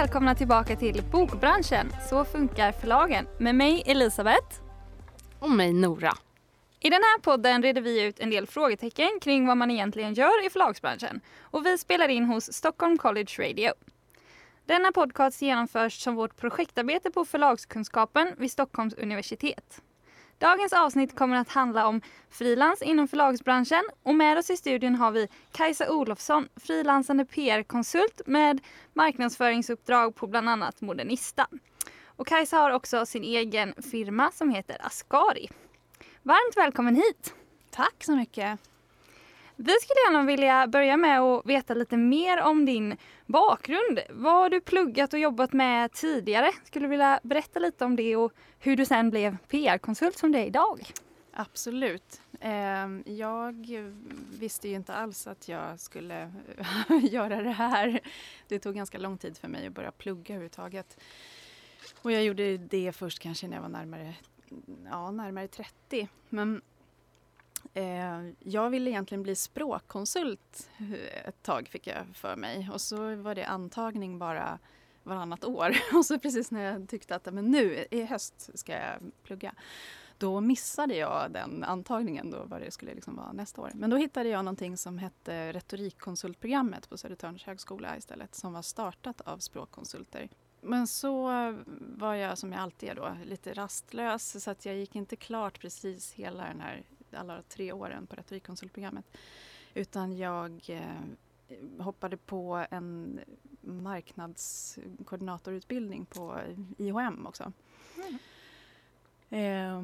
Välkomna tillbaka till Bokbranschen. Så funkar förlagen. Med mig Elisabeth. Och mig Nora. I den här podden reder vi ut en del frågetecken kring vad man egentligen gör i förlagsbranschen. Och vi spelar in hos Stockholm College Radio. Denna podcast genomförs som vårt projektarbete på förlagskunskapen vid Stockholms universitet. Dagens avsnitt kommer att handla om frilans inom förlagsbranschen och med oss i studion har vi Kajsa Olofsson, frilansande PR-konsult med marknadsföringsuppdrag på bland annat Modernista. Och Kajsa har också sin egen firma som heter Ascari. Varmt välkommen hit! Tack så mycket! Vi skulle gärna vilja börja med att veta lite mer om din bakgrund. Vad har du pluggat och jobbat med tidigare? Skulle du vilja berätta lite om det och hur du sen blev PR-konsult som det är idag? Absolut. Ehm, jag visste ju inte alls att jag skulle göra det här. Det tog ganska lång tid för mig att börja plugga överhuvudtaget. Och jag gjorde det först kanske när jag var närmare, ja, närmare 30. Men Eh, jag ville egentligen bli språkkonsult ett tag fick jag för mig och så var det antagning bara varannat år och så precis när jag tyckte att men nu i höst ska jag plugga då missade jag den antagningen då vad det skulle liksom vara nästa år. Men då hittade jag någonting som hette retorikkonsultprogrammet på Södertörns högskola istället som var startat av språkkonsulter. Men så var jag som jag alltid är då lite rastlös så att jag gick inte klart precis hela den här alla tre åren på retorikkonsultprogrammet. Utan jag eh, hoppade på en marknadskoordinatorutbildning på IHM också. Mm. Eh,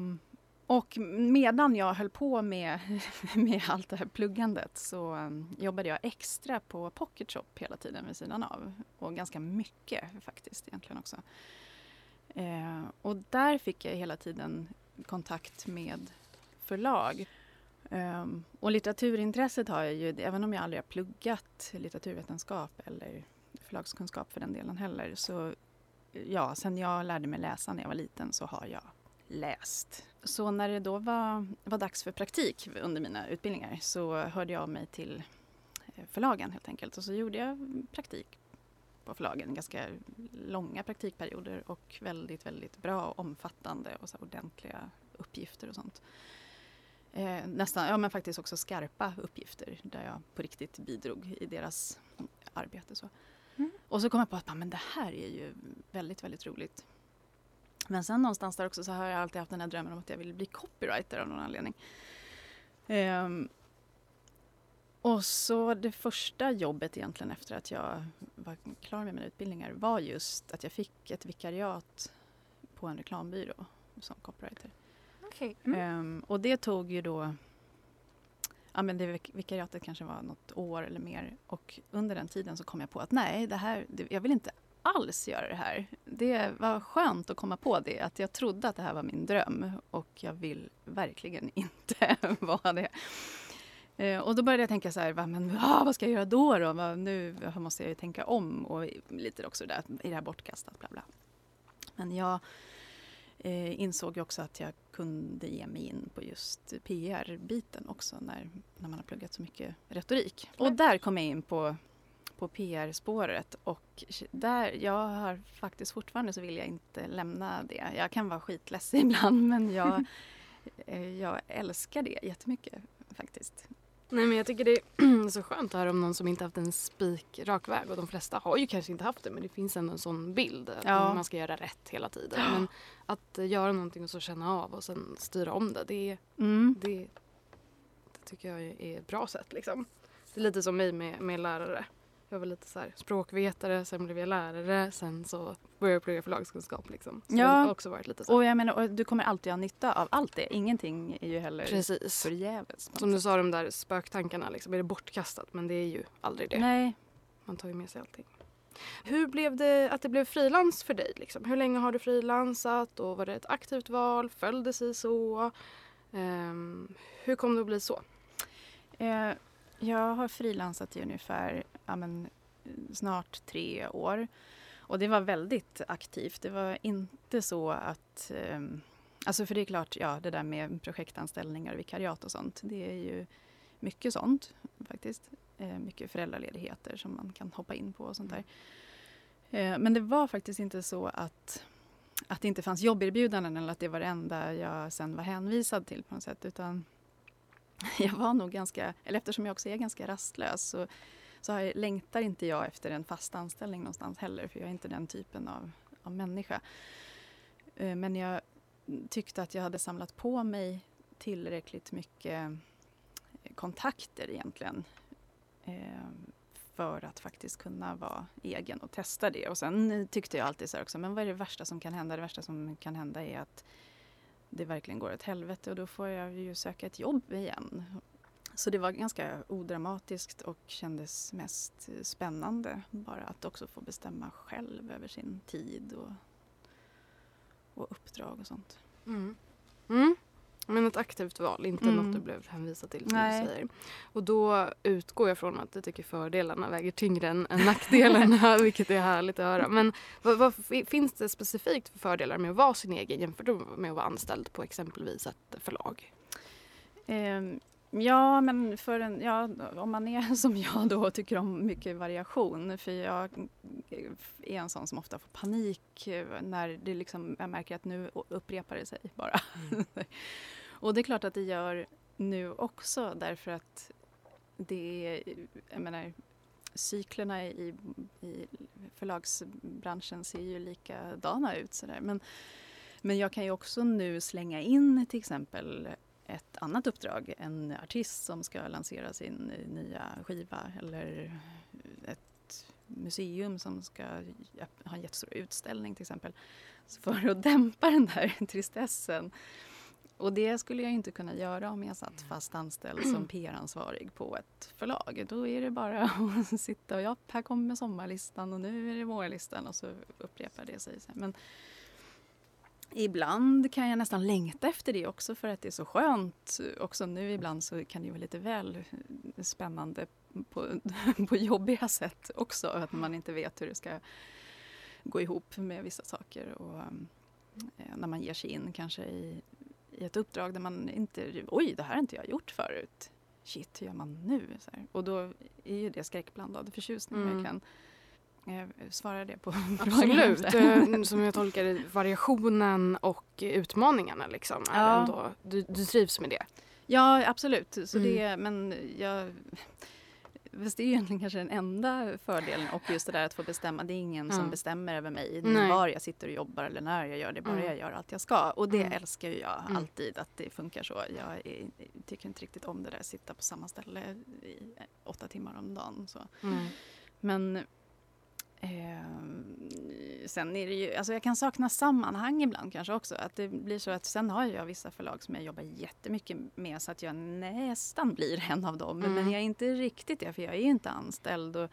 och medan jag höll på med, med allt det här pluggandet så um, jobbade jag extra på Pocket Shop hela tiden vid sidan av. Och ganska mycket faktiskt egentligen också. Eh, och där fick jag hela tiden kontakt med förlag. Um, och litteraturintresset har jag ju, även om jag aldrig har pluggat litteraturvetenskap eller förlagskunskap för den delen heller, så ja, sen jag lärde mig läsa när jag var liten så har jag läst. Så när det då var, var dags för praktik under mina utbildningar så hörde jag mig till eh, förlagen helt enkelt och så gjorde jag praktik på förlagen, ganska långa praktikperioder och väldigt, väldigt bra och omfattande och så ordentliga uppgifter och sånt eh, nästan, ja men faktiskt också skarpa uppgifter där jag på riktigt bidrog i deras arbete. Så. Mm. Och så kom jag på att men det här är ju väldigt, väldigt roligt. Men sen någonstans där också så har jag alltid haft den här drömmen om att jag vill bli copywriter av någon anledning. Um, och så det första jobbet egentligen efter att jag var klar med mina utbildningar var just att jag fick ett vikariat på en reklambyrå som copywriter. Okay. Mm. Um, och det tog ju då, ja men det vikariatet kanske var något år eller mer. Och under den tiden så kom jag på att nej, det här, det, jag vill inte alls göra det här. Det var skönt att komma på det, att jag trodde att det här var min dröm och jag vill verkligen inte vara det. Uh, och då började jag tänka så här, va, men, ah, vad ska jag göra då? då? Va, nu måste jag ju tänka om och lite också det där, är det här bortkastat? Bla, bla. Men jag eh, insåg jag också att jag kunde ge mig in på just PR-biten också när, när man har pluggat så mycket retorik. Och där kom jag in på, på PR-spåret och där, jag har faktiskt fortfarande så vill jag inte lämna det. Jag kan vara skitledsen ibland men jag, eh, jag älskar det jättemycket faktiskt. Nej men jag tycker det är så skönt att höra om någon som inte haft en spikrak väg och de flesta har ju kanske inte haft det men det finns ändå en sån bild att ja. man ska göra rätt hela tiden. Men att göra någonting och så känna av och sen styra om det, det, mm. det, det tycker jag är ett bra sätt liksom. Det är lite som mig med, med lärare. Jag var lite så här, språkvetare, sen blev jag lärare, sen så började jag plugga förlagskunskap. Liksom. Så ja, har också varit lite så. och jag menar, och du kommer alltid ha nytta av allt det. Ingenting är ju heller Precis. förgäves. Som du sa, de där spöktankarna, liksom, är det bortkastat? Men det är ju aldrig det. Nej. Man tar ju med sig allting. Hur blev det att det blev frilans för dig? Liksom? Hur länge har du frilansat och var det ett aktivt val? Föll det sig så? Um, hur kom det att bli så? Uh, jag har frilansat i ungefär ja, men, snart tre år. Och det var väldigt aktivt. Det var inte så att... Eh, alltså för det är klart, ja det där med projektanställningar och vikariat och sånt. Det är ju mycket sånt faktiskt. Eh, mycket föräldraledigheter som man kan hoppa in på och sånt där. Eh, men det var faktiskt inte så att, att det inte fanns jobberbjudanden eller att det var det enda jag sen var hänvisad till på något sätt. Utan jag var nog ganska, eller eftersom jag också är ganska rastlös så, så har jag, längtar inte jag efter en fast anställning någonstans heller för jag är inte den typen av, av människa. Eh, men jag tyckte att jag hade samlat på mig tillräckligt mycket eh, kontakter egentligen eh, för att faktiskt kunna vara egen och testa det. Och sen tyckte jag alltid så här också, men vad är det värsta som kan hända? Det värsta som kan hända är att det verkligen går åt helvete och då får jag ju söka ett jobb igen. Så det var ganska odramatiskt och kändes mest spännande bara att också få bestämma själv över sin tid och, och uppdrag och sånt. Mm. Mm. Men ett aktivt val, inte mm. något du blev hänvisad till som Nej. du säger. Och då utgår jag från att du tycker fördelarna väger tyngre än, nackdelarna, vilket är härligt att höra. Men vad, vad, finns det specifikt för fördelar med att vara sin egen jämfört med att vara anställd på exempelvis ett förlag? Um, Ja, men för en, ja, om man är som jag då och tycker om mycket variation. För jag är en sån som ofta får panik när det liksom, jag märker att nu upprepar det sig bara. Mm. och det är klart att det gör nu också därför att det är, jag menar, cyklerna i, i förlagsbranschen ser ju likadana ut. Sådär. Men, men jag kan ju också nu slänga in till exempel ett annat uppdrag. En artist som ska lansera sin nya skiva eller ett museum som ska ha en jättestor utställning till exempel. Så för att dämpa den där tristessen. Och det skulle jag inte kunna göra om jag satt fast anställd som PR-ansvarig på ett förlag. Då är det bara att sitta och ja, här kommer sommarlistan och nu är det vårlistan och så upprepar det sig. Men Ibland kan jag nästan längta efter det också för att det är så skönt. Också nu ibland så kan det vara lite väl spännande på, på jobbiga sätt också. Att man inte vet hur det ska gå ihop med vissa saker. Och eh, när man ger sig in kanske i, i ett uppdrag där man inte, oj det här har inte jag gjort förut. Shit, hur gör man nu? Och då är ju det skräckblandad förtjusning. Mm. Jag kan svarar det på Absolut. Eh, som jag tolkar det, variationen och utmaningarna liksom. Är ändå, du, du trivs med det? Ja, absolut. Så mm. det, men jag... Fast det är egentligen kanske den enda fördelen och just det där att få bestämma. Det är ingen mm. som bestämmer över mig Nej. var jag sitter och jobbar eller när jag gör det. Bara mm. jag gör allt jag ska. Och det mm. älskar ju jag mm. alltid att det funkar så. Jag är, tycker inte riktigt om det där att sitta på samma ställe i åtta timmar om dagen. Så. Mm. Men Eh, sen är det ju, alltså jag kan sakna sammanhang ibland kanske också. Att det blir så att sen har jag vissa förlag som jag jobbar jättemycket med så att jag nästan blir en av dem. Mm. Men jag är inte riktigt det för jag är inte anställd. Och,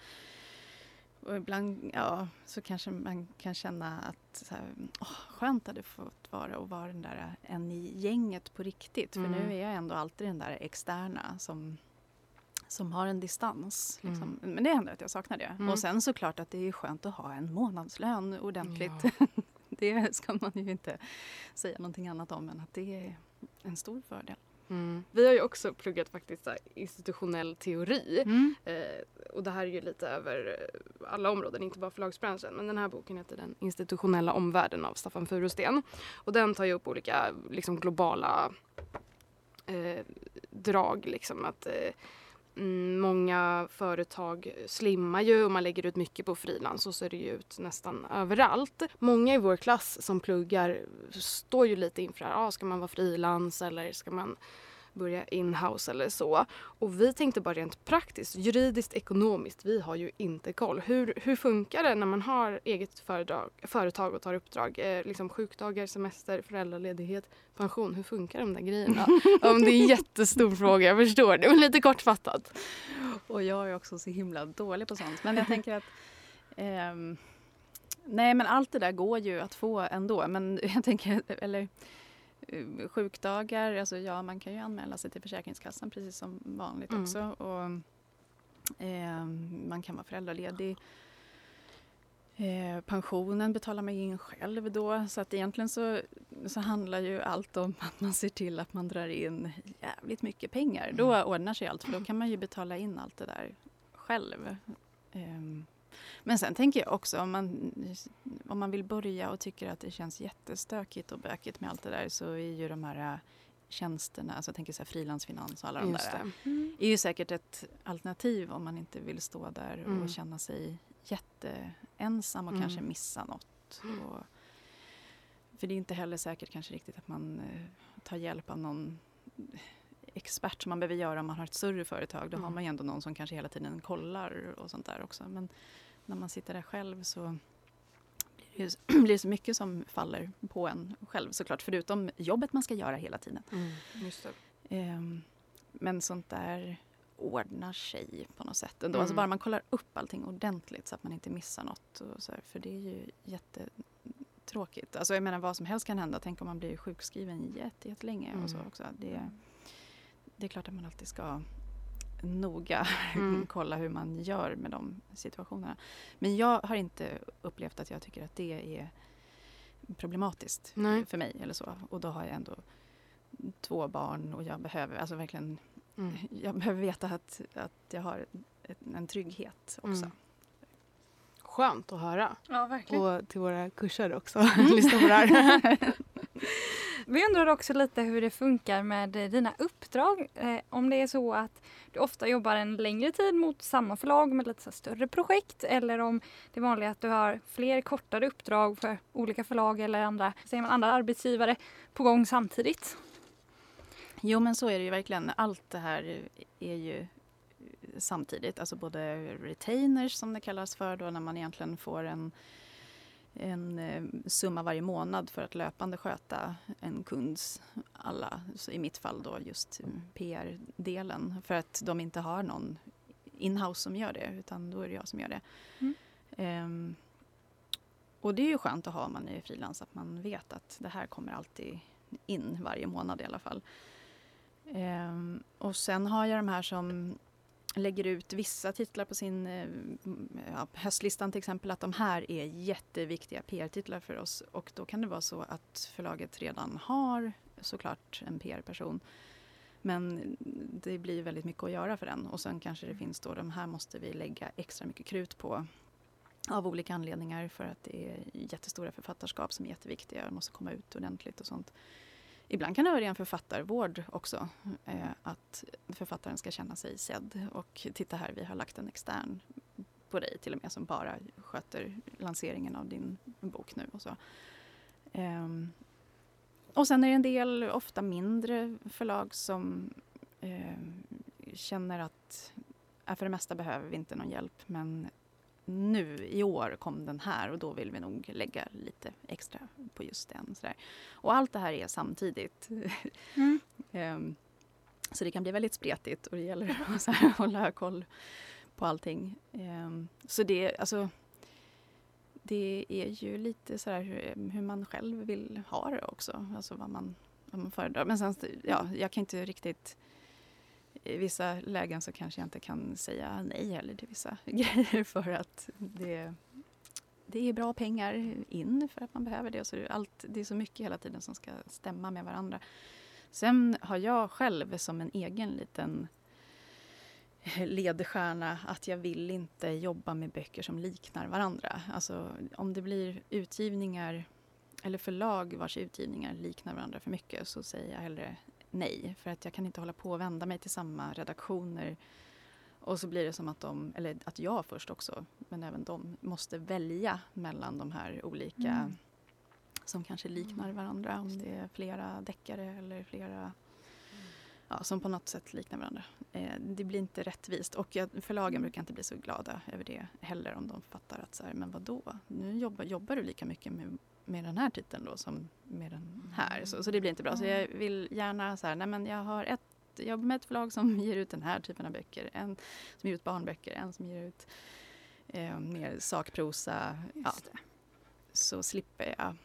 och ibland ja, så kanske man kan känna att så här, åh, skönt hade fått vara och vara den där en i gänget på riktigt. För mm. nu är jag ändå alltid den där externa som som har en distans. Liksom. Mm. Men det händer att jag saknar det. Mm. Och sen såklart att det är skönt att ha en månadslön ordentligt. Ja. det ska man ju inte säga någonting annat om än att det är en stor fördel. Mm. Vi har ju också pluggat faktiskt institutionell teori. Mm. Eh, och det här är ju lite över alla områden, inte bara förlagsbranschen. Men den här boken heter Den institutionella omvärlden av Staffan Furusten. Och den tar ju upp olika liksom, globala eh, drag. Liksom, att eh, Mm, många företag slimmar ju och man lägger ut mycket på frilans och så ser det ju ut nästan överallt. Många i vår klass som pluggar står ju lite inför ah, ska man vara frilans eller ska man börja inhouse eller så. Och vi tänkte bara rent praktiskt, juridiskt, ekonomiskt, vi har ju inte koll. Hur, hur funkar det när man har eget föredrag, företag och tar uppdrag? Eh, liksom sjukdagar, semester, föräldraledighet, pension. Hur funkar de där grejerna? Om det är en jättestor fråga, jag förstår det, men lite kortfattat. Och jag är också så himla dålig på sånt. Men jag tänker att ehm, Nej men allt det där går ju att få ändå. Men jag tänker, eller sjukdagar, alltså ja man kan ju anmäla sig till Försäkringskassan precis som vanligt mm. också. Och, eh, man kan vara föräldraledig. Eh, pensionen betalar man in själv då så att egentligen så, så handlar ju allt om att man ser till att man drar in jävligt mycket pengar. Då mm. ordnar sig allt för då kan man ju betala in allt det där själv. Eh, Men sen tänker jag också om man, om man vill börja och tycker att det känns jättestökigt och bökigt med allt det där så är ju de här äh, tjänsterna, alltså jag tänker så här frilansfinans och alla de Just där, det. Mm. är ju säkert ett alternativ om man inte vill stå där Mm. och känna sig jätteensam och Mm. kanske missa något. Och, för det är inte heller säkert kanske riktigt att man eh, tar hjälp av någon expert som man behöver göra om man har ett större företag. Då har Mm. man ju ändå någon som kanske hela tiden kollar och sånt där också. Men när man sitter där själv så blir det, blir så mycket som faller på en själv såklart. Förutom jobbet man ska göra hela tiden. Mm. Ehm, men sånt där ordnar sig på något sätt ändå. Mm. Alltså bara man kollar upp allting ordentligt så att man inte missar något. Och så här, för det är ju jättetråkigt. Alltså jag menar vad som helst kan hända. Tänk om man blir sjukskriven jätte, jättelänge och så Mm. också. Det, det är klart att man alltid ska noga Mm. kolla hur man gör med de situationerna. Men jag har inte upplevt att jag tycker att det är problematiskt Nej. för mig eller så. Och då har jag ändå två barn och jag behöver alltså verkligen Mm. jag behöver veta att, att jag har en trygghet också. Mm. Skönt att höra. Ja, verkligen. Och till våra kursare också. Lyssna på det här. Vi undrar också lite hur det funkar med dina uppdrag. Eh, om det är så att du ofta jobbar en längre tid mot samma förlag med lite så större projekt eller om det är vanligt att du har fler kortare uppdrag för olika förlag eller andra, säger man, andra arbetsgivare på gång samtidigt. Jo men så är det ju verkligen. Allt det här är ju samtidigt. Alltså både retainers som det kallas för då när man egentligen får en, en eh, summa varje månad för att löpande sköta en kunds alla, i mitt fall då just PR-delen. För att de inte har någon inhouse som gör det utan då är det jag som gör det. Mm. Ehm, och det är ju skönt att ha om man är frilans att man vet att det här kommer alltid in varje månad i alla fall. Ehm, och sen har jag de här som lägger ut vissa titlar på sin eh, mm, ja, höstlistan till exempel att de här är jätteviktiga PR-titlar för oss. Och då kan det vara så att förlaget redan har såklart en PR-person men det blir väldigt mycket att göra för den. Och sen kanske det finns då de här måste vi lägga extra mycket krut på av olika anledningar för att det är jättestora författarskap som är jätteviktiga. Och måste komma ut ordentligt och sånt. Ibland kan det vara ren författarvård också. Eh, att författaren ska känna sig sedd. Och titta här, vi har lagt en extern på dig till och med som bara sköter lanseringen av din bok nu och så. Eh, och sen är det en del, ofta mindre förlag som eh, känner att äh, för det mesta behöver vi inte någon hjälp men nu i år kom den här och då vill vi nog lägga lite extra på just den. Sådär. Och allt det här är samtidigt. Mm. Ehm, så det kan bli väldigt spretigt och det gäller att så här, hålla koll på allting. Ehm, så det, alltså, det är ju lite så här hur, hur man själv vill ha det också. Alltså vad man, vad man föredrar. Men sen, ja, jag kan inte riktigt i vissa lägen så kanske jag inte kan säga nej heller till vissa grejer för att det, det är bra pengar in för att man behöver det. Så det, är allt, det är så mycket hela tiden som ska stämma med varandra. Sen har jag själv som en egen liten ledstjärna att jag vill inte jobba med böcker som liknar varandra. Alltså om det blir utgivningar eller förlag vars utgivningar liknar varandra för mycket så säger jag hellre nej. För att jag kan inte hålla på och vända mig till samma redaktioner och så blir det som att de, eller att jag först också, men även de måste välja mellan de här olika Mm. som kanske liknar varandra. Om det är flera deckare eller flera ja, som på något sätt liknar varandra. Eh, det blir inte rättvist och jag, förlagen brukar inte bli så glada över det heller om de fattar att så här, men vadå, nu jobbar, jobbar du lika mycket med, med den här titeln då som med den här. Så, så det blir inte bra. Så jag vill gärna så här, nej men jag har ett jag jobbar med ett förlag som ger ut den här typen av böcker. En som ger ut barnböcker, en som ger ut eh, mer sakprosa. Ja, så slipper jag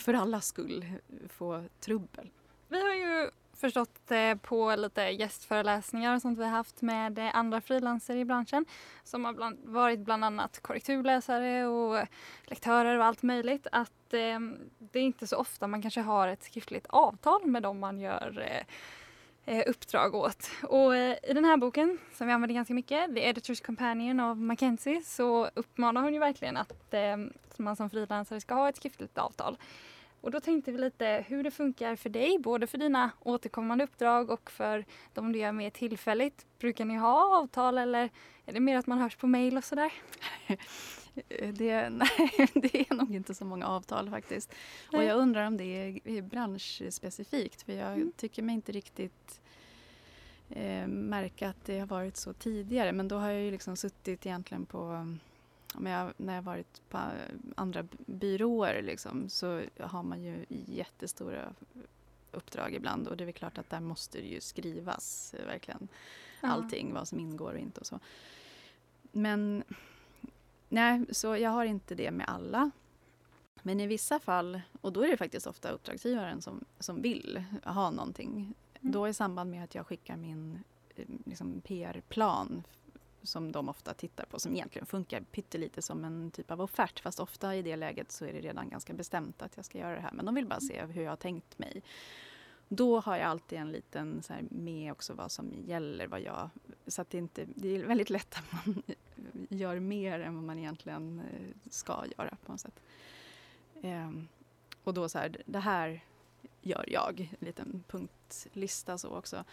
för allas skull få trubbel. Vi har ju förstått eh, på lite gästföreläsningar och sånt vi har haft med eh, andra frilansare i branschen som har bland, varit bland annat korrekturläsare och lektörer och allt möjligt att eh, det är inte så ofta man kanske har ett skriftligt avtal med dem man gör eh, eh uppdrag åt. Och eh, i den här boken som vi använder ganska mycket, The Editor's Companion av Mackenzie, så uppmanar hon ju verkligen att eh, man som frilansare ska ha ett skriftligt avtal. Och då tänkte vi lite hur det funkar för dig, både för dina återkommande uppdrag och för de du gör mer tillfälligt. Brukar ni ha avtal eller är det mer att man hörs på mail och sådär? Det, nej, det är nog inte så många avtal faktiskt. Nej. Och jag undrar om det är branschspecifikt för jag mm. tycker mig inte riktigt eh, märka att det har varit så tidigare. Men då har jag ju liksom suttit egentligen på jag, när jag varit på andra byråer liksom, så har man ju jättestora uppdrag ibland och det är klart att där måste det ju skrivas verkligen allting, vad som ingår och inte och så. Men nej, så jag har inte det med alla. Men i vissa fall, och då är det faktiskt ofta uppdragsgivaren som, som vill ha någonting. Mm. Då i samband med att jag skickar min eh, liksom, PR-plan som de ofta tittar på som egentligen funkar pyttelite som en typ av offert fast ofta i det läget så är det redan ganska bestämt att jag ska göra det här men de vill bara se hur jag har tänkt mig. Då har jag alltid en liten så här, med också vad som gäller, vad jag... Så att det, inte, det är väldigt lätt att man gör mer än vad man egentligen eh, ska göra på något sätt. Ehm, och då så här, det här gör jag, en liten punktlista så också.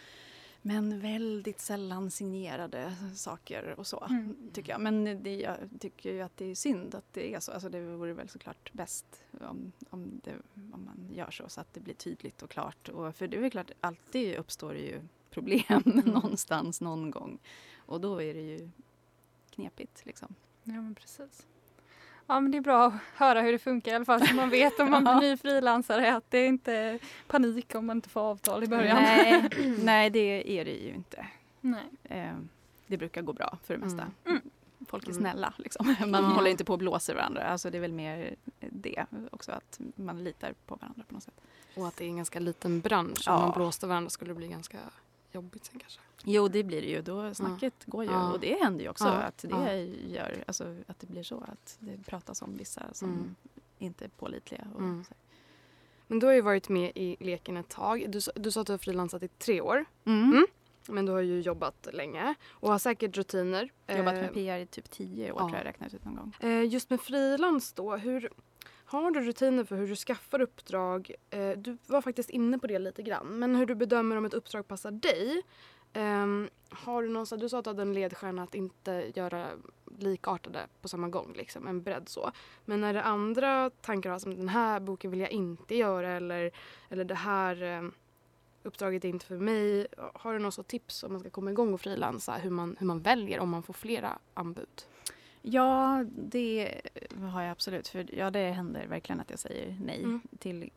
Men väldigt sällan signerade saker och så, mm. tycker jag. Men det, jag tycker ju att det är synd att det är så. Alltså det vore väl såklart bäst om, om, det, om man gör så, så att det blir tydligt och klart. Och, för det är klart, alltid uppstår det ju problem mm. någonstans, någon gång. Och då är det ju knepigt liksom. Ja, men precis. Ja men det är bra att höra hur det funkar i alla fall så man vet om man blir ny frilansare att det är inte panik om man inte får avtal i början. Nej, nej det är det ju inte. Nej. Eh, det brukar gå bra för det mesta. Mm. mm. Folk är mm. snälla liksom. Man mm. håller inte på och blåser varandra. Alltså det är väl mer det också att man litar på varandra på något sätt. Och att det är en ganska liten bransch. Ja. Om man blåste varandra skulle det bli ganska jobbigt sen kanske. Jo, det blir det ju. Då snacket ja. går ju. Ja. Och det händer ju också ja. att det gör, alltså, att det blir så. Att det pratas om vissa som mm. inte är pålitliga. Och, mm. Men du har ju varit med i leken ett tag. Du, du sa att du har frilansat i tre år. Mm. mm. Men du har ju jobbat länge och har säkert rutiner. Jobbat med eh, PR i typ tio år tror jag räknat ut någon gång. Eh, just med frilans då, hur, har du rutiner för hur du skaffar uppdrag? Eh, du var faktiskt inne på det lite grann. Men hur du bedömer om ett uppdrag passar dig. Ehm, har du, någon, du sa att du hade en ledstjärna att inte göra likartade på samma gång, liksom, en bredd så. Men är det andra tankar som den här boken vill jag inte göra eller, eller det här eh, uppdraget är inte för mig. Har du något tips om man ska komma igång och frilansa, hur man, hur man väljer om man får flera anbud? Ja, det har jag absolut. För ja, det händer verkligen att jag säger nej mm. till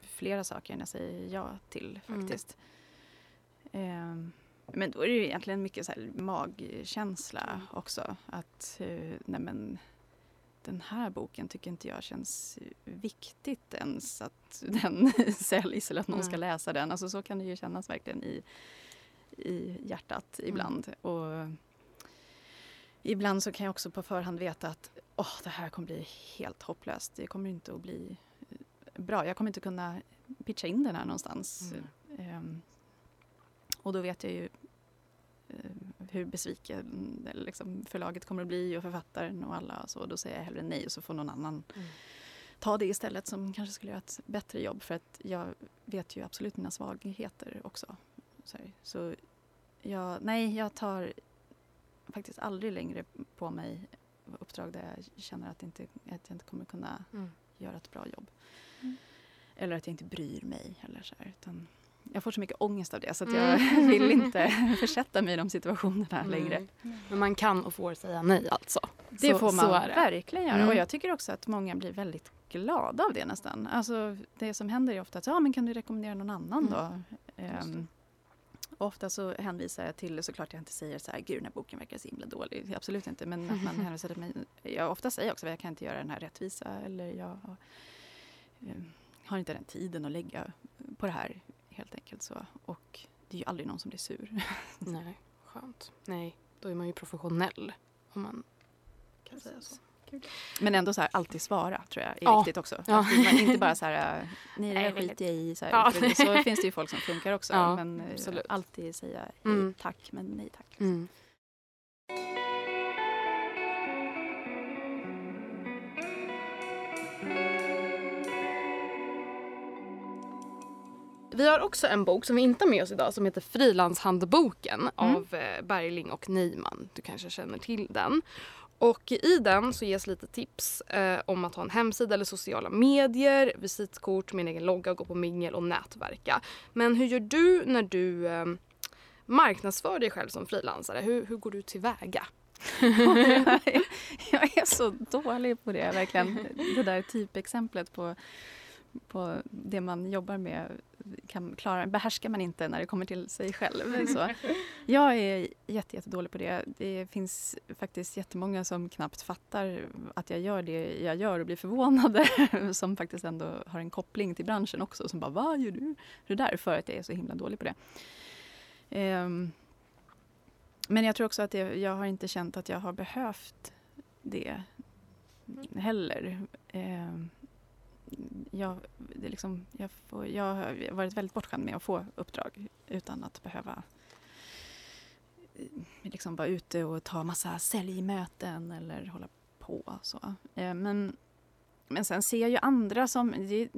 flera saker än jag säger ja till mm. faktiskt. Mm. men då är det ju egentligen mycket så här magkänsla mm. också. Att uh, nej men, den här boken tycker inte jag känns viktigt ens att den säljs eller att någon ska läsa den. Alltså så kan det ju kännas verkligen i, i hjärtat mm. ibland. Och ibland så kan jag också på förhand veta att oh, det här kommer bli helt hopplöst. Det kommer inte att bli bra. Jag kommer inte kunna pitcha in den här någonstans. Mm. Um, och då vet jag ju uh, hur besviken liksom, förlaget kommer att bli och författaren och alla. Så då säger jag hellre nej och så får någon annan mm. ta det istället som kanske skulle göra ett bättre jobb. För att jag vet ju absolut mina svagheter också. Så, så jag, nej, jag tar faktiskt aldrig längre på mig uppdrag där jag känner att, inte, att jag inte kommer kunna mm. göra ett bra jobb. Mm. Eller att jag inte bryr mig. Eller så här, utan jag får så mycket ångest av det så att jag mm. vill inte försätta mig i de situationerna mm. längre. Men man kan och får säga nej alltså? Det så, får man verkligen göra. Och mm. jag tycker också att många blir väldigt glada av det nästan. Alltså det som händer är ofta att ja men kan du rekommendera någon annan då? Um, ofta så hänvisar jag till, såklart jag inte säger så här, gud den här boken verkar så himla dålig, absolut inte, men att man hänvisar till mig. Jag ofta säger också att jag kan inte göra den här rättvisa eller jag eh, har inte den tiden att lägga på det här helt enkelt så. Och det är ju aldrig någon som blir sur. Nej, skönt. Nej, då är man ju professionell om man kan säga så. Men ändå så här, alltid svara tror jag är Ja. viktigt också. Ja. Man inte bara så här, nej det där skiter jag i. Så, här, Ja. så finns det ju folk som funkar också. Ja, men eh, absolut. alltid säga Mm. tack men nej tack. Mm. Vi har också en bok som vi inte har med oss idag som heter Frilanshandboken av eh, Bergling och Neiman. Du kanske känner till den. Och i den så ges lite tips eh, om att ha en hemsida eller sociala medier, visitkort min egen logga, gå på mingel och nätverka. Men hur gör du när du eh, marknadsför dig själv som frilansare? Hur, hur går du tillväga? jag är så dålig på det verkligen. Det där typexemplet på, på det man jobbar med kan klara, behärskar man inte när det kommer till sig själv. Så jag är jätte, jättedålig på det. Det finns faktiskt jättemånga som knappt fattar att jag gör det jag gör och blir förvånade som faktiskt ändå har en koppling till branschen också som bara vad gör du det där för att jag är så himla dålig på det. Ehm, men jag tror också att det, jag har inte känt att jag har behövt det heller. Ehm, jag, det liksom, jag, får, jag har varit väldigt bortskämd med att få uppdrag utan att behöva eh, liksom vara ute och ta massa säljmöten eller hålla på. Så. Eh, men, men sen ser jag ju andra som...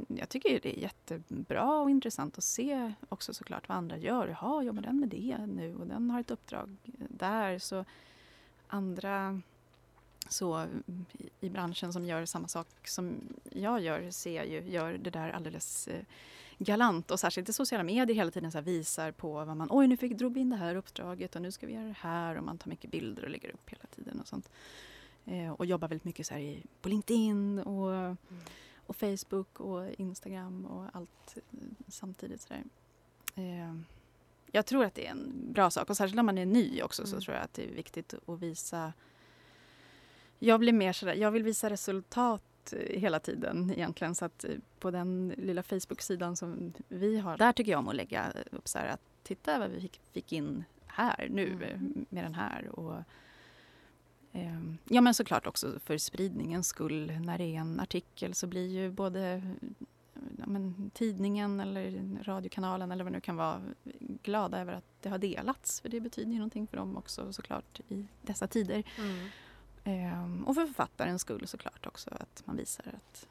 Jag tycker det är jättebra och intressant att se också såklart vad andra gör. Jaha, jobbar den med det nu och den har ett uppdrag där. Så andra så i, branschen som gör samma sak som jag gör ser jag ju gör det där alldeles eh, galant och särskilt i sociala medier hela tiden så visar på vad man oj nu fick drog vi in det här uppdraget och nu ska vi göra det här och man tar mycket bilder och lägger upp hela tiden och sånt. Eh, och jobbar väldigt mycket så här i, på LinkedIn och, och Facebook och Instagram och allt eh, samtidigt sådär. Eh, jag tror att det är en bra sak och särskilt om man är ny också så Mm. tror jag att det är viktigt att visa jag blir mer sådär, jag vill visa resultat eh, hela tiden egentligen. Så att eh, på den lilla Facebook-sidan som vi har, där tycker jag om att lägga upp så här att titta vad vi fick, fick in här nu Mm. eh, med den här. Och, ehm, ja men såklart också för spridningens skull. När det är en artikel så blir ju både ja, men, tidningen eller radiokanalen eller vad det nu kan vara glada över att det har delats. För det betyder ju någonting för dem också såklart i dessa tider. Ehm, och för författarens skull såklart också att man visar att,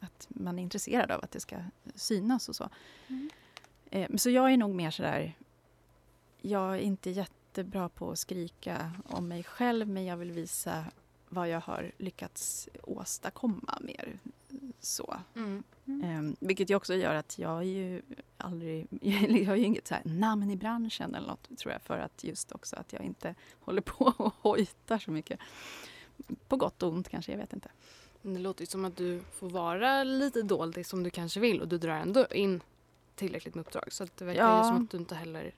att man är intresserad av att det ska synas och så. Mm. Ehm, så jag är nog mer sådär, jag är inte jättebra på att skrika om mig själv men jag vill visa vad jag har lyckats åstadkomma mer så. Mm. Ehm, vilket ju också gör att jag är ju aldrig, jag har ju inget så här namn i branschen eller något tror jag för att just också att jag inte håller på och hojtar så mycket. På gott och ont kanske, jag vet inte. Men Det låter ju som att du får vara lite doldis som du kanske vill och du drar ändå in tillräckligt med uppdrag. Så att det verkar Ja. ju som att du inte heller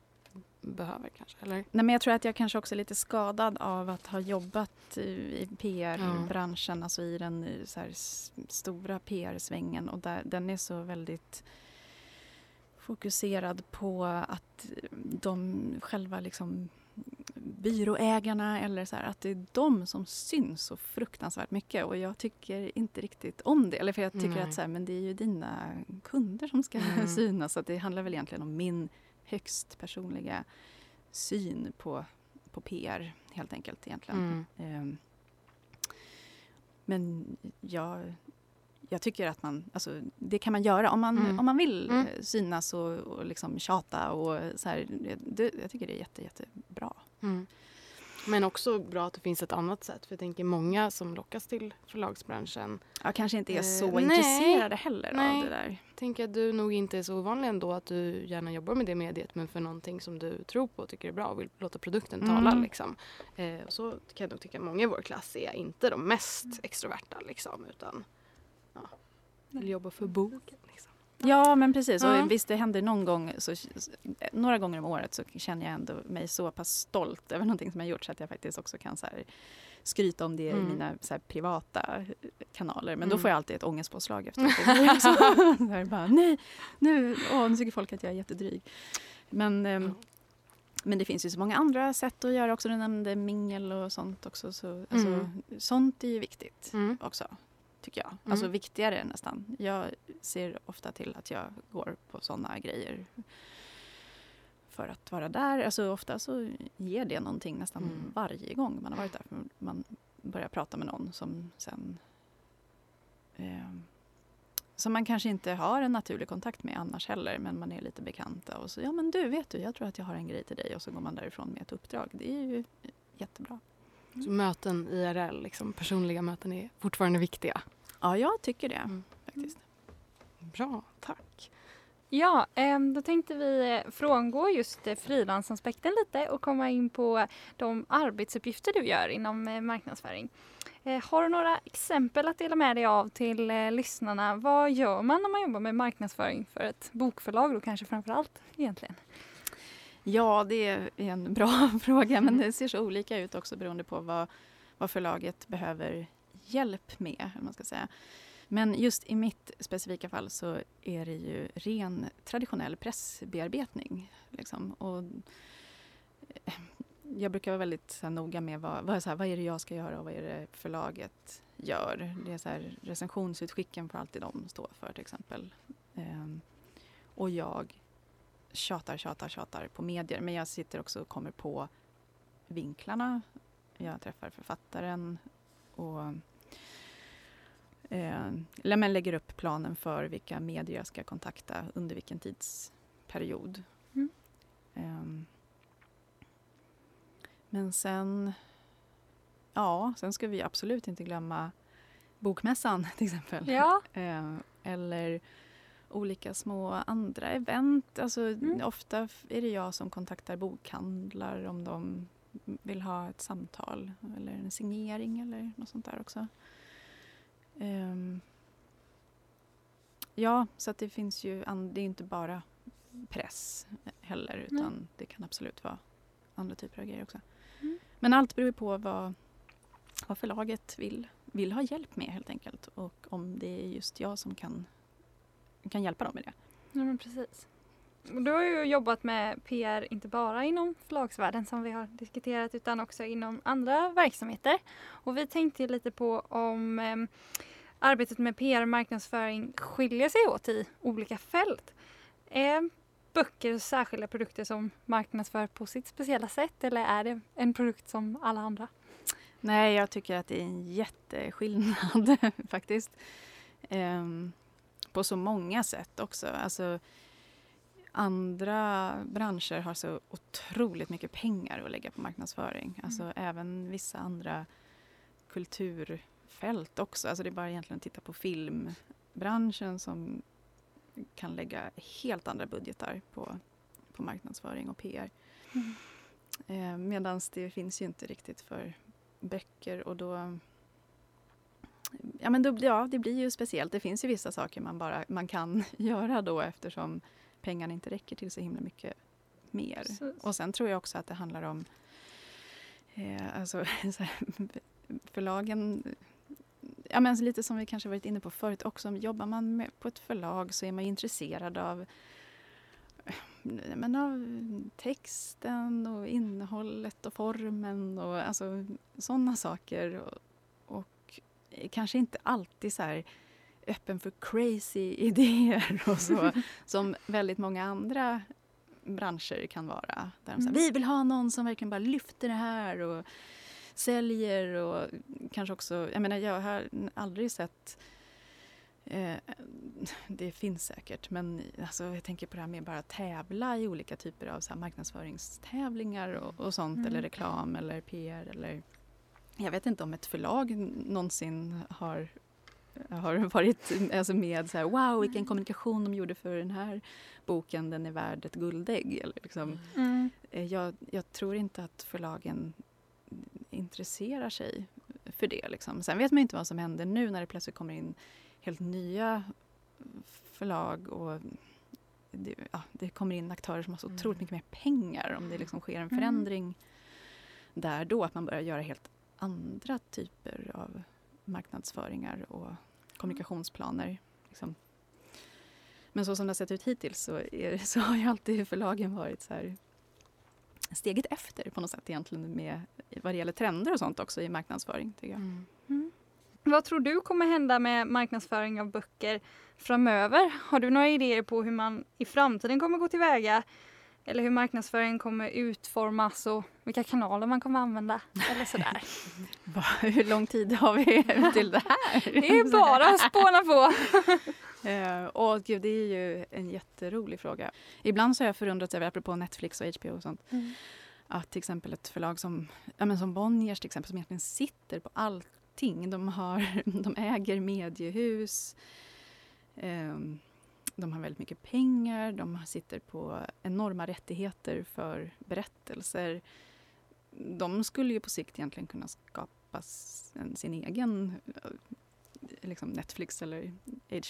behöver kanske. Eller? Nej, men jag tror att jag kanske också är lite skadad av att ha jobbat i, PR-branschen, alltså i den så här, stora PR-svängen och där, den är så väldigt fokuserad på att de själva liksom byråägarna eller så här, att det är de som syns så fruktansvärt mycket och jag tycker inte riktigt om det. Eller för jag tycker Nej. att så här, men det är ju dina kunder som ska Mm. synas så det handlar väl egentligen om min högst personliga syn på, på PR helt enkelt egentligen. Mm. Ehm, men jag, jag tycker att man, alltså, det kan man göra om man, Mm. om man vill Mm. eh, synas och, och liksom tjata och så här. Det, jag tycker det är jätte, jättebra. Mm. Men också bra att det finns ett annat sätt. För jag tänker många som lockas till förlagsbranschen Jag kanske inte är Eh, så nej. intresserade heller Nej. av det där. tänker att du nog inte är så ovanlig ändå att du gärna jobbar med det mediet men för någonting som du tror på och tycker är bra och vill låta produkten Mm. tala. Liksom. Eh, och så kan jag nog tycka att många i vår klass är inte de mest extroverta liksom, utan ja, vill jobba för boken. Liksom. Ja men precis Ja. och visst det händer någon gång, så, några gånger om året så känner jag ändå mig så pass stolt över någonting som jag gjort så att jag faktiskt också kan så här, skryta om det Mm. i mina så här, privata kanaler. Men då Mm. får jag alltid ett ångestpåslag efteråt. Det så här bara, nej, nu, åh, nu tycker folk att jag är jättedryg. Men, ehm, men det finns ju så många andra sätt att göra också. Du nämnde mingel och sånt också. Så, alltså, mm. Sånt är ju viktigt mm. också, tycker jag. Mm. Alltså viktigare nästan. Jag ser ofta till att jag går på såna grejer för att vara där. Alltså ofta så ger det någonting nästan mm. varje gång man har varit där. För man börjar prata med någon som sen eh, som man kanske inte har en naturlig kontakt med annars heller men man är lite bekanta och så ja men du vet du jag tror att jag har en grej till dig och så går man därifrån med ett uppdrag. Det är ju jättebra. Så möten IRL, liksom, personliga möten är fortfarande viktiga? Ja, jag tycker det mm. faktiskt. Bra, tack. Ja, då tänkte vi frångå just eh, frilansaspekten lite och komma in på de arbetsuppgifter du gör inom eh, marknadsföring. Eh, har du några exempel att dela med dig av till lyssnarna? Vad gör man när man jobbar med marknadsföring för ett bokförlag då kanske framför allt egentligen? Ja, det är en bra fråga men det ser så olika ut också beroende på vad, vad förlaget behöver hjälp med. Man ska säga. Men just i mitt specifika fall så är det ju ren traditionell pressbearbetning. Liksom. Och eh, jag brukar vara väldigt så här, noga med vad, vad, så här, vad är det jag ska göra och vad är det förlaget gör. Det är så här, recensionsutskicken får alltid de stå för till exempel. Um, och jag tjatar, tjatar, tjatar på medier men jag sitter också och kommer på vinklarna. Jag träffar författaren och eh, lägger upp planen för vilka medier jag ska kontakta under vilken tidsperiod. Mm. Eh, men sen, ja, sen ska vi absolut inte glömma Bokmässan till exempel. Ja. Eh, eller olika små andra event. Alltså, mm. Ofta är det jag som kontaktar bokhandlar om de vill ha ett samtal eller en signering eller något sånt där också. Um, ja, så att det finns ju, det är inte bara press heller utan mm. det kan absolut vara andra typer av grejer också. Mm. Men allt beror på vad, vad förlaget vill, vill ha hjälp med helt enkelt och om det är just jag som kan, kan hjälpa dem med det. Ja men precis. Du har ju jobbat med PR inte bara inom förlagsvärlden som vi har diskuterat utan också inom andra verksamheter. Och vi tänkte lite på om eh, arbetet med PR och marknadsföring skiljer sig åt i olika fält. Är böcker särskilda produkter som marknadsför på sitt speciella sätt eller är det en produkt som alla andra? Nej, jag tycker att det är en jätteskillnad faktiskt. Um, på så många sätt också. Alltså, andra branscher har så otroligt mycket pengar att lägga på marknadsföring. Mm. Alltså även vissa andra kulturfält också. Alltså det är bara egentligen att titta på filmbranschen som kan lägga helt andra budgetar på, på marknadsföring och PR. Mm. Eh, Medan det finns ju inte riktigt för böcker och då Ja, men då, ja, det blir ju speciellt. Det finns ju vissa saker man bara man kan göra då eftersom pengarna inte räcker till så himla mycket mer. Så. Och sen tror jag också att det handlar om eh, alltså, förlagen Ja, men lite som vi kanske varit inne på förut också. Jobbar man med, på ett förlag så är man intresserad av, men av texten och innehållet och formen och alltså, sådana saker. Och, och kanske inte alltid så här öppen för crazy idéer och så som väldigt många andra branscher kan vara. Där de säger, mm. Vi vill ha någon som verkligen bara lyfter det här och säljer och kanske också, jag menar jag har aldrig sett eh, det finns säkert, men alltså, jag tänker på det här med bara tävla i olika typer av så marknadsföringstävlingar och, och sånt, mm. eller reklam eller PR. Eller, jag vet inte om ett förlag någonsin har har varit alltså med så här, wow vilken mm. kommunikation de gjorde för den här boken, den är värd ett guldägg. Eller liksom. Mm. Eh, jag, jag, tror inte att förlagen intresserar sig för det. Liksom. Sen vet man inte vad som händer nu när det plötsligt kommer in helt nya förlag och det, ja, det kommer in aktörer som har så otroligt mm. mycket mer pengar om det liksom sker en förändring mm. där då, att man börjar göra helt andra typer av marknadsföringar och kommunikationsplaner. Liksom. Men så som det har sett ut hittills så, är, så har ju alltid förlagen varit så här steget efter på något sätt egentligen med vad det gäller trender och sånt också i marknadsföring. Tycker jag. Mm. Mm. Vad tror du kommer hända med marknadsföring av böcker framöver? Har du några idéer på hur man i framtiden kommer gå tillväga? Eller hur marknadsföringen kommer utformas och vilka kanaler man kommer använda eller sådär. hur lång tid har vi till det här? Det är bara att spåna på. uh, åh gud, det är ju en jätterolig fråga. Ibland så har jag förundrats över, apropå Netflix och HBO och sånt, mm. att till exempel ett förlag som, ja, men som Bonniers till exempel, som egentligen sitter på allting. De, har, de äger mediehus. Um, de har väldigt mycket pengar, de sitter på enorma rättigheter för berättelser. De skulle ju på sikt egentligen kunna skapa sin egen eh, liksom Netflix eller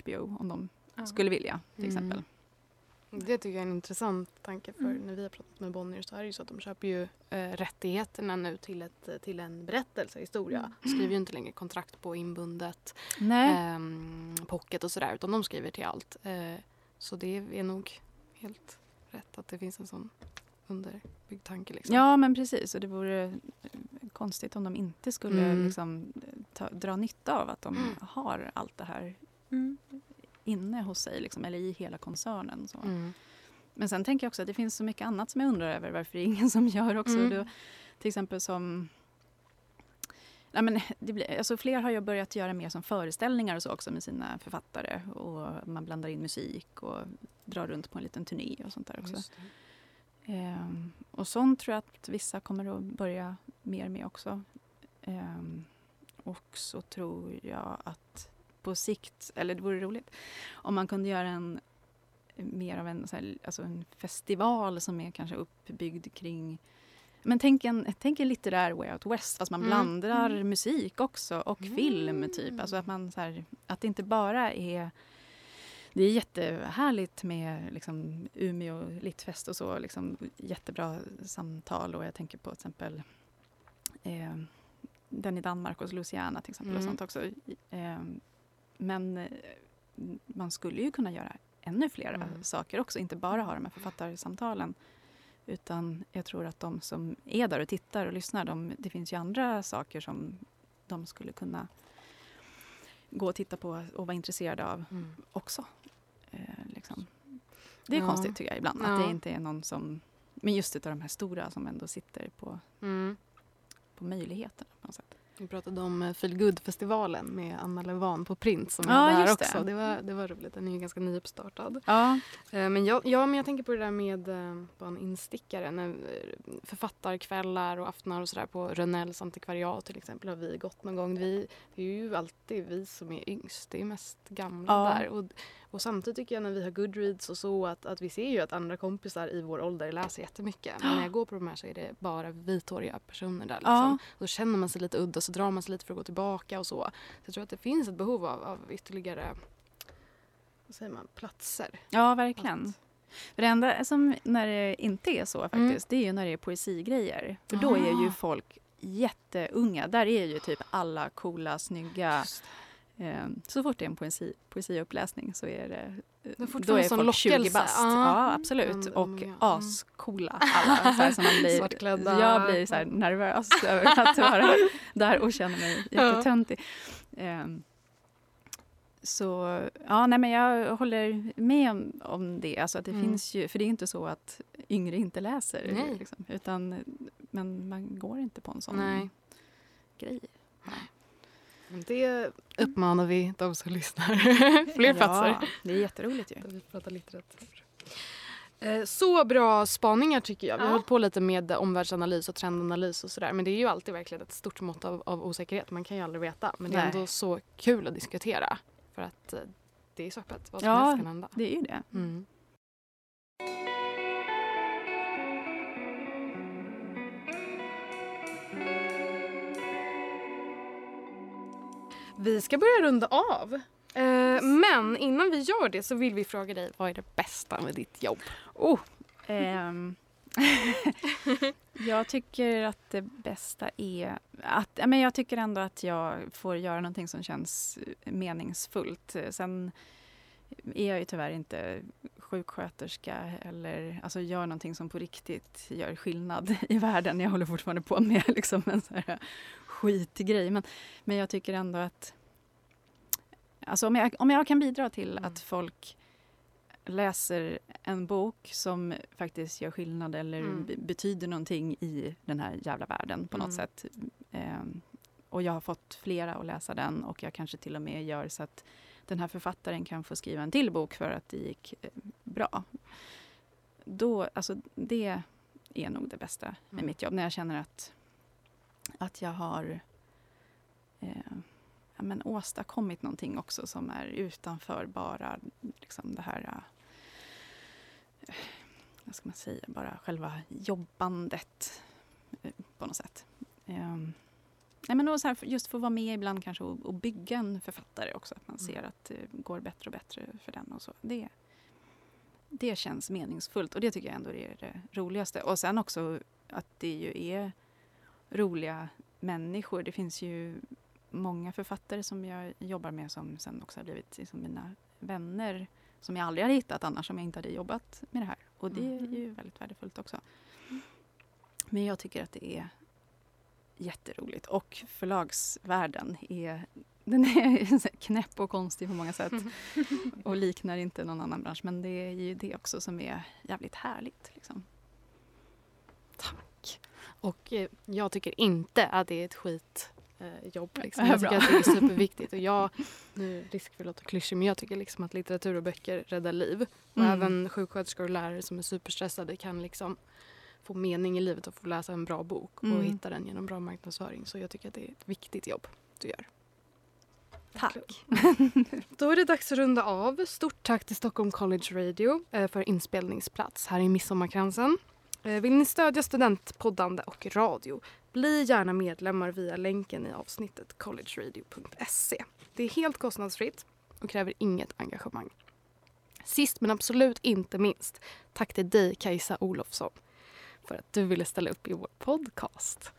HBO om de ja. skulle vilja till mm. exempel. Det tycker jag är en intressant tanke för mm. när vi har pratat med Bonnier så är det ju så att de köper ju eh, rättigheterna nu till, ett, till en berättelse, historia. Mm. De skriver ju inte längre kontrakt på inbundet, eh, pocket och sådär utan de skriver till allt. Eh, så det är nog helt rätt att det finns en sån underbyggd tanke. Liksom. Ja men precis och det vore konstigt om de inte skulle mm. liksom, ta, dra nytta av att de mm. har allt det här mm inne hos sig liksom, eller i hela koncernen. Så. Mm. Men sen tänker jag också att det finns så mycket annat som jag undrar över varför det är ingen som gör också. Mm. Då, till exempel som Ja, men det blir, alltså fler har ju börjat göra mer som föreställningar och så också med sina författare. Och man blandar in musik och drar runt på en liten turné och sånt där också. Ehm, och sånt tror jag att vissa kommer att börja mer med också. Ehm, och så tror jag att på sikt, eller det vore roligt om man kunde göra en mer av en, så här, alltså en festival som är kanske uppbyggd kring men tänk en, tänk en litterär Way Out West fast man mm. blandar mm. musik också och mm. film typ. Alltså att, man, så här, att det inte bara är det är jättehärligt med liksom, Umeå Littfest och så. Liksom, jättebra samtal och jag tänker på till exempel eh, den i Danmark och Luciana till exempel. Mm. och sånt också. Eh, men eh, man skulle ju kunna göra ännu fler mm. saker också, inte bara ha de här författarsamtalen. Utan jag tror att de som är där och tittar och lyssnar, de, det finns ju andra saker som de skulle kunna gå och titta på och vara intresserade av mm. också. Eh, liksom. Det är ja. konstigt tycker jag ibland, ja. att det inte är någon som... Men just utav de här stora som ändå sitter på, mm. på möjligheterna på något sätt. Vi pratade om eh, Feelgood-festivalen med Anna Levan på Print som ja, är där också. Det. det. var, det var roligt. Den är ju ganska nyuppstartad. Ja. Eh, men jag, ja, men jag tänker på det där med eh, bara en instickare. När författarkvällar och aftnar och sådär på Rönnells antikvariat till exempel har vi gått någon gång. Vi, det är ju alltid vi som är yngst. Det är mest gamla ja. där. Och och samtidigt tycker jag när vi har Goodreads och så att, att vi ser ju att andra kompisar i vår ålder läser jättemycket. Men när jag går på de här så är det bara vithåriga personer där. Liksom. Ja. då känner man sig lite udda så drar man sig lite för att gå tillbaka och så. så jag tror att det finns ett behov av, av ytterligare vad säger man, platser. Ja, verkligen. Att... Det enda som när det inte är så faktiskt, mm. det är ju när det är poesigrejer. För då är ju ah. folk jätteunga. Där är ju typ alla coola, snygga så fort det är en poesi, poesiuppläsning så är det det då är folk 20 bast. Ah. Ja, absolut. Och mm. ascoola alla. Så här, så man blir, Svartklädda. Jag blir så nervös över att vara där och känner mig jättetöntig. Um, så ja, nej, men jag håller med om, om det. Alltså att det mm. finns ju, för det är inte så att yngre inte läser. Liksom, utan, men man går inte på en sån nej. grej. Nej. Det uppmanar vi de som lyssnar. Fler ja, platser. Det är jätteroligt ju. Vi pratar litteratur. Eh, så bra spaningar tycker jag. Vi har ja. hållit på lite med omvärldsanalys och trendanalys och sådär. Men det är ju alltid verkligen ett stort mått av, av osäkerhet. Man kan ju aldrig veta. Men det är Nej. ändå så kul att diskutera. För att eh, det är så öppet. Vad som ja, helst kan hända. det är ju det. Mm. Vi ska börja runda av. Eh, men innan vi gör det så vill vi fråga dig, vad är det bästa med ditt jobb? Oh, ehm. jag tycker att det bästa är att, men jag tycker ändå att jag får göra någonting som känns meningsfullt. Sen är jag ju tyvärr inte sjuksköterska eller alltså gör någonting som på riktigt gör skillnad i världen. Jag håller fortfarande på med liksom en sån här skitgrej. Men, men jag tycker ändå att alltså om, jag, om jag kan bidra till mm. att folk läser en bok som faktiskt gör skillnad eller mm. betyder någonting i den här jävla världen på något mm. sätt. Um, och jag har fått flera att läsa den och jag kanske till och med gör så att den här författaren kan få skriva en till bok för att det gick eh, bra. Då, alltså det är nog det bästa med mm. mitt jobb. När jag känner att, att jag har eh, ja, men åstadkommit någonting också som är utanför bara liksom det här eh, vad ska man säga, bara själva jobbandet eh, på något sätt. Um, Nej, men så här, just få vara med ibland kanske och, och, bygga en författare också. Att man mm. ser att det går bättre och bättre för den. och så. Det, det känns meningsfullt och det tycker jag ändå är det roligaste. Och sen också att det ju är roliga människor. Det finns ju många författare som jag jobbar med som sen också har blivit liksom mina vänner som jag aldrig hade hittat annars om jag inte hade jobbat med det här. Och det är mm. ju väldigt värdefullt också. Men jag tycker att det är jätteroligt. Och förlagsvärlden är, den är knäpp och konstig på många sätt. och liknar inte någon annan bransch. Men det är ju det också som är jävligt härligt. Liksom. Och eh, jag tycker inte att det är ett skit eh. Liksom. Jag tycker att det är superviktigt. Och jag, nu risk för att låta klyschig, men jag tycker liksom att litteratur och böcker räddar liv. Och mm. även sjuksköterskor och lärare som är superstressade kan liksom få mening i livet och få läsa en bra bok och mm. hitta den genom bra marknadsföring. Så jag tycker att det är ett viktigt jobb du gör. Tack. Då är det dags att runda av. Stort tack till Stockholm College Radio eh, för inspelningsplats här i Midsommarkransen. Eh, vill ni stödja studentpoddande och radio? Bli gärna medlemmar via länken i avsnittet collegeradio.se. Det är helt kostnadsfritt och kräver inget engagemang. Sist men absolut inte minst, tack till dig Kajsa Olofsson för att du ville ställa upp i vår podcast.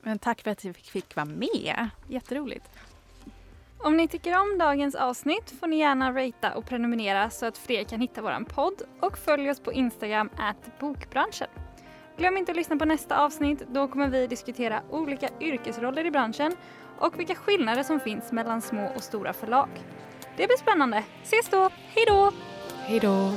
Men tack för att jag fick vara med. Jätteroligt. Om ni tycker om dagens avsnitt får ni gärna ratea och prenumerera så att fler kan hitta våran podd och följ oss på Instagram bokbranschen. Glöm inte att lyssna på nästa avsnitt. Då kommer vi diskutera olika yrkesroller i branschen och vilka skillnader som finns mellan små och stora förlag. Det blir spännande. Ses då. Hej då! Hej då!